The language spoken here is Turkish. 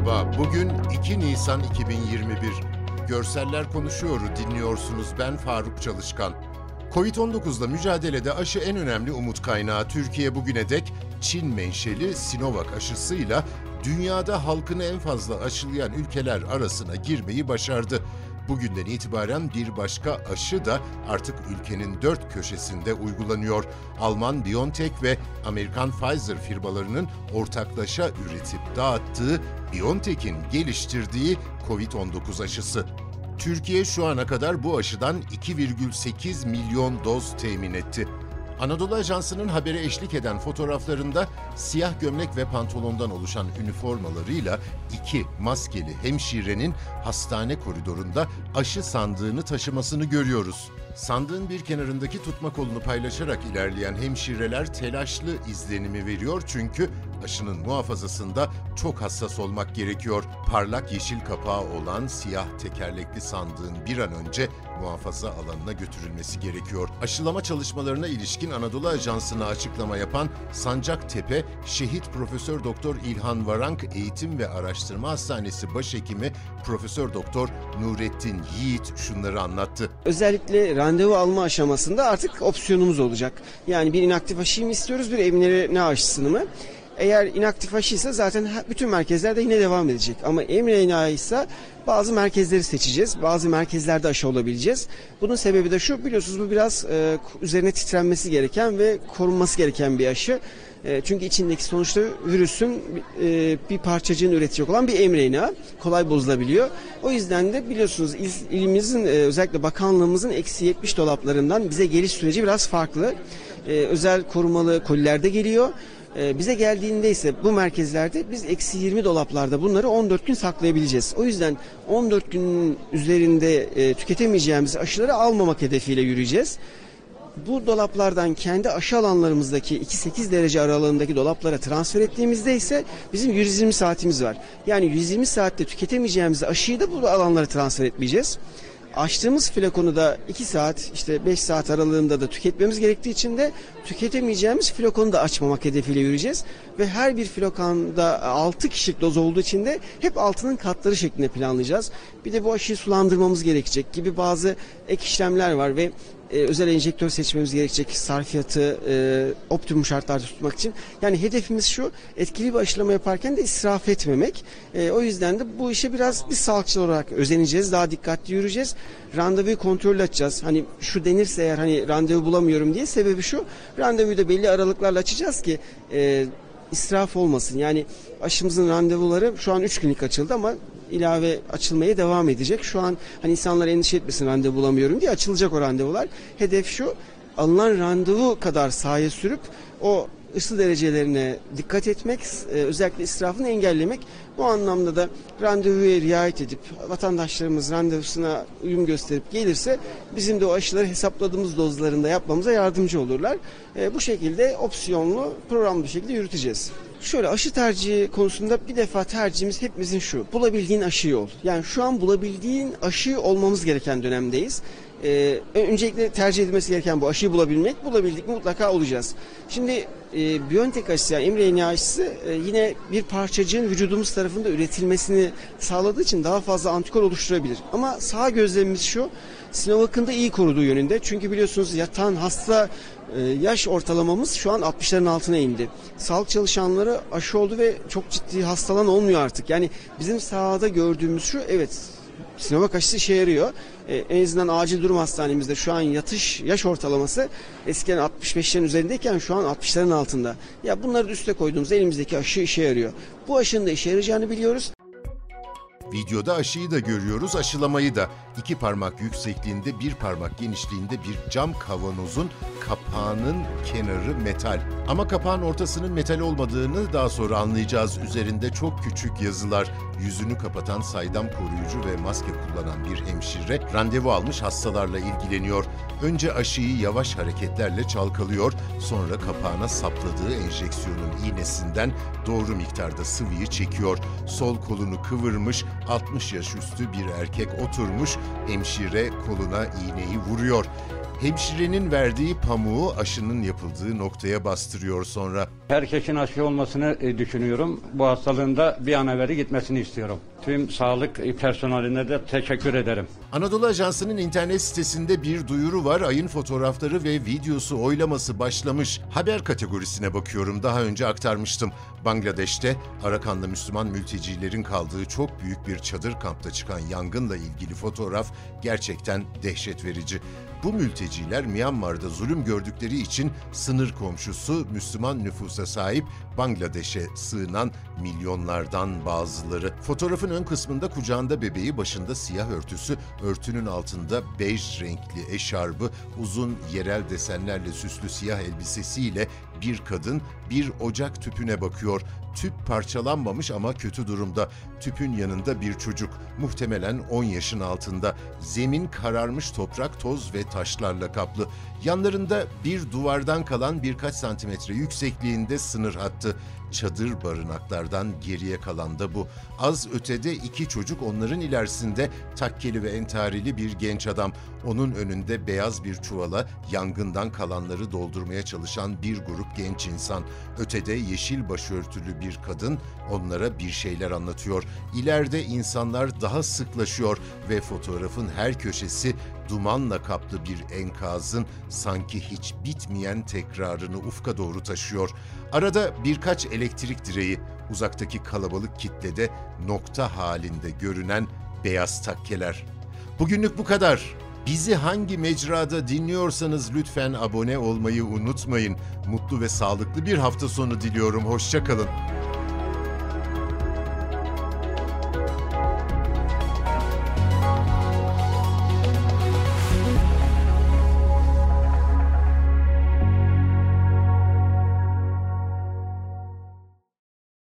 Merhaba, bugün 2 Nisan 2021. Görseller Konuşuyor'u dinliyorsunuz. Ben Faruk Çalışkan. Covid-19'la mücadelede aşı en önemli umut kaynağı. Türkiye bugüne dek Çin menşeli Sinovac aşısıyla dünyada halkını en fazla aşılayan ülkeler arasına girmeyi başardı. Bugünden itibaren bir başka aşı da artık ülkenin dört köşesinde uygulanıyor. Alman BioNTech ve Amerikan Pfizer firmalarının ortaklaşa üretip dağıttığı BioNTech'in geliştirdiği COVID-19 aşısı. Türkiye şu ana kadar bu aşıdan 2,8 milyon doz temin etti. Anadolu Ajansı'nın habere eşlik eden fotoğraflarında siyah gömlek ve pantolondan oluşan üniformalarıyla iki maskeli hemşirenin hastane koridorunda aşı sandığını taşımasını görüyoruz. Sandığın bir kenarındaki tutma kolunu paylaşarak ilerleyen hemşireler telaşlı izlenimi veriyor çünkü aşının muhafazasında çok hassas olmak gerekiyor. Parlak yeşil kapağı olan siyah tekerlekli sandığın bir an önce muhafaza alanına götürülmesi gerekiyor. Aşılama çalışmalarına ilişkin Anadolu Ajansı'na açıklama yapan Sancaktepe Şehit Profesör Doktor İlhan Varank Eğitim ve Araştırma Hastanesi Başhekimi Profesör Doktor Nurettin Yiğit şunları anlattı. Özellikle randevu alma aşamasında artık opsiyonumuz olacak. Yani bir inaktif aşıyı mı istiyoruz, bir emre aşısını mı? Eğer inaktif aşıysa zaten bütün merkezlerde yine devam edecek. Ama mRNA ise bazı merkezleri seçeceğiz. Bazı merkezlerde aşı olabileceğiz. Bunun sebebi de şu biliyorsunuz bu biraz e, üzerine titrenmesi gereken ve korunması gereken bir aşı. E, çünkü içindeki sonuçta virüsün e, bir parçacığını üretecek olan bir mRNA kolay bozulabiliyor. O yüzden de biliyorsunuz il, ilimizin e, özellikle bakanlığımızın eksi 70 dolaplarından bize geliş süreci biraz farklı. E, özel korumalı kolilerde geliyor. Ee, bize geldiğinde ise bu merkezlerde biz eksi 20 dolaplarda bunları 14 gün saklayabileceğiz. O yüzden 14 günün üzerinde e, tüketemeyeceğimiz aşıları almamak hedefiyle yürüyeceğiz. Bu dolaplardan kendi aşı alanlarımızdaki 2-8 derece aralığındaki dolaplara transfer ettiğimizde ise bizim 120 saatimiz var. Yani 120 saatte tüketemeyeceğimiz aşıyı da bu alanlara transfer etmeyeceğiz. Açtığımız flakonu da 2 saat işte 5 saat aralığında da tüketmemiz gerektiği için de tüketemeyeceğimiz flakonu da açmamak hedefiyle yürüyeceğiz. Ve her bir flakonda 6 kişilik doz olduğu için de hep altının katları şeklinde planlayacağız. Bir de bu aşıyı sulandırmamız gerekecek gibi bazı ek işlemler var ve e, özel enjektör seçmemiz gerekecek sarfiyatı e, optimum şartlarda tutmak için. Yani hedefimiz şu etkili bir aşılama yaparken de israf etmemek. E, o yüzden de bu işe biraz biz sağlıkçı olarak özeneceğiz. Daha dikkatli yürüyeceğiz. Randevuyu kontrol edeceğiz. Hani şu denirse eğer hani randevu bulamıyorum diye sebebi şu. Randevuyu da belli aralıklarla açacağız ki e, israf olmasın. Yani aşımızın randevuları şu an 3 klinik açıldı ama ilave açılmaya devam edecek. Şu an hani insanlar endişe etmesin randevu bulamıyorum diye açılacak o randevular. Hedef şu alınan randevu kadar sahaya sürüp o ısı derecelerine dikkat etmek, e, özellikle israfını engellemek. Bu anlamda da randevuya riayet edip vatandaşlarımız randevusuna uyum gösterip gelirse bizim de o aşıları hesapladığımız dozlarında yapmamıza yardımcı olurlar. E, bu şekilde opsiyonlu programlı bir şekilde yürüteceğiz. Şöyle aşı tercihi konusunda bir defa tercihimiz hepimizin şu. Bulabildiğin aşıyı ol. Yani şu an bulabildiğin aşı olmamız gereken dönemdeyiz. Ee, öncelikle tercih edilmesi gereken bu aşıyı bulabilmek. Bulabildik mutlaka olacağız. Şimdi e, Biontech aşısı yani mRNA aşısı e, yine bir parçacığın vücudumuz tarafında üretilmesini sağladığı için daha fazla antikor oluşturabilir. Ama sağ gözlemimiz şu. Sinovac'ın da iyi koruduğu yönünde. Çünkü biliyorsunuz yatan hasta e, yaş ortalamamız şu an 60'ların altına indi. Sağlık çalışanları aşı oldu ve çok ciddi hastalan olmuyor artık. Yani bizim sahada gördüğümüz şu evet Sinovac aşısı işe yarıyor. Ee, en azından acil durum hastanemizde şu an yatış yaş ortalaması eskiden 65'lerin üzerindeyken şu an 60'ların altında. Ya bunları da üste koyduğumuzda elimizdeki aşı işe yarıyor. Bu aşının da işe yarayacağını biliyoruz. Videoda aşıyı da görüyoruz, aşılamayı da. İki parmak yüksekliğinde, bir parmak genişliğinde bir cam kavanozun kapağının kenarı metal. Ama kapağın ortasının metal olmadığını daha sonra anlayacağız. Üzerinde çok küçük yazılar. Yüzünü kapatan saydam koruyucu ve maske kullanan bir hemşire randevu almış hastalarla ilgileniyor. Önce aşıyı yavaş hareketlerle çalkalıyor, sonra kapağına sapladığı enjeksiyonun iğnesinden doğru miktarda sıvıyı çekiyor. Sol kolunu kıvırmış, 60 yaş üstü bir erkek oturmuş, hemşire koluna iğneyi vuruyor. Hemşirenin verdiği pamuğu aşının yapıldığı noktaya bastırıyor sonra. Herkesin aşı olmasını e, düşünüyorum. Bu hastalığın da bir an evvel gitmesini istiyorum. Tüm sağlık personeline de teşekkür ederim. Anadolu Ajansı'nın internet sitesinde bir duyuru var. Ayın fotoğrafları ve videosu oylaması başlamış. Haber kategorisine bakıyorum. Daha önce aktarmıştım. Bangladeş'te Arakan'da Müslüman mültecilerin kaldığı çok büyük bir çadır kampta çıkan yangınla ilgili fotoğraf gerçekten dehşet verici. Bu mülteciler Myanmar'da zulüm gördükleri için sınır komşusu Müslüman nüfusa sahip Bangladeş'e sığınan milyonlardan bazıları. Fotoğrafın ön kısmında kucağında bebeği, başında siyah örtüsü, örtünün altında bej renkli eşarbı, uzun yerel desenlerle süslü siyah elbisesiyle bir kadın bir ocak tüpüne bakıyor. Tüp parçalanmamış ama kötü durumda. Tüpün yanında bir çocuk, muhtemelen 10 yaşın altında. Zemin kararmış toprak, toz ve taşlarla kaplı. Yanlarında bir duvardan kalan birkaç santimetre yüksekliğinde sınır hattı. Çadır barınaklardan geriye kalan da bu. Az ötede iki çocuk onların ilerisinde takkeli ve entarili bir genç adam. Onun önünde beyaz bir çuvala yangından kalanları doldurmaya çalışan bir grup genç insan. Ötede yeşil başörtülü bir kadın onlara bir şeyler anlatıyor. İleride insanlar daha sıklaşıyor ve fotoğrafın her köşesi dumanla kaplı bir enkazın sanki hiç bitmeyen tekrarını ufka doğru taşıyor. Arada birkaç elektrik direği, uzaktaki kalabalık kitlede nokta halinde görünen beyaz takkeler. Bugünlük bu kadar. Bizi hangi mecrada dinliyorsanız lütfen abone olmayı unutmayın. Mutlu ve sağlıklı bir hafta sonu diliyorum. Hoşçakalın.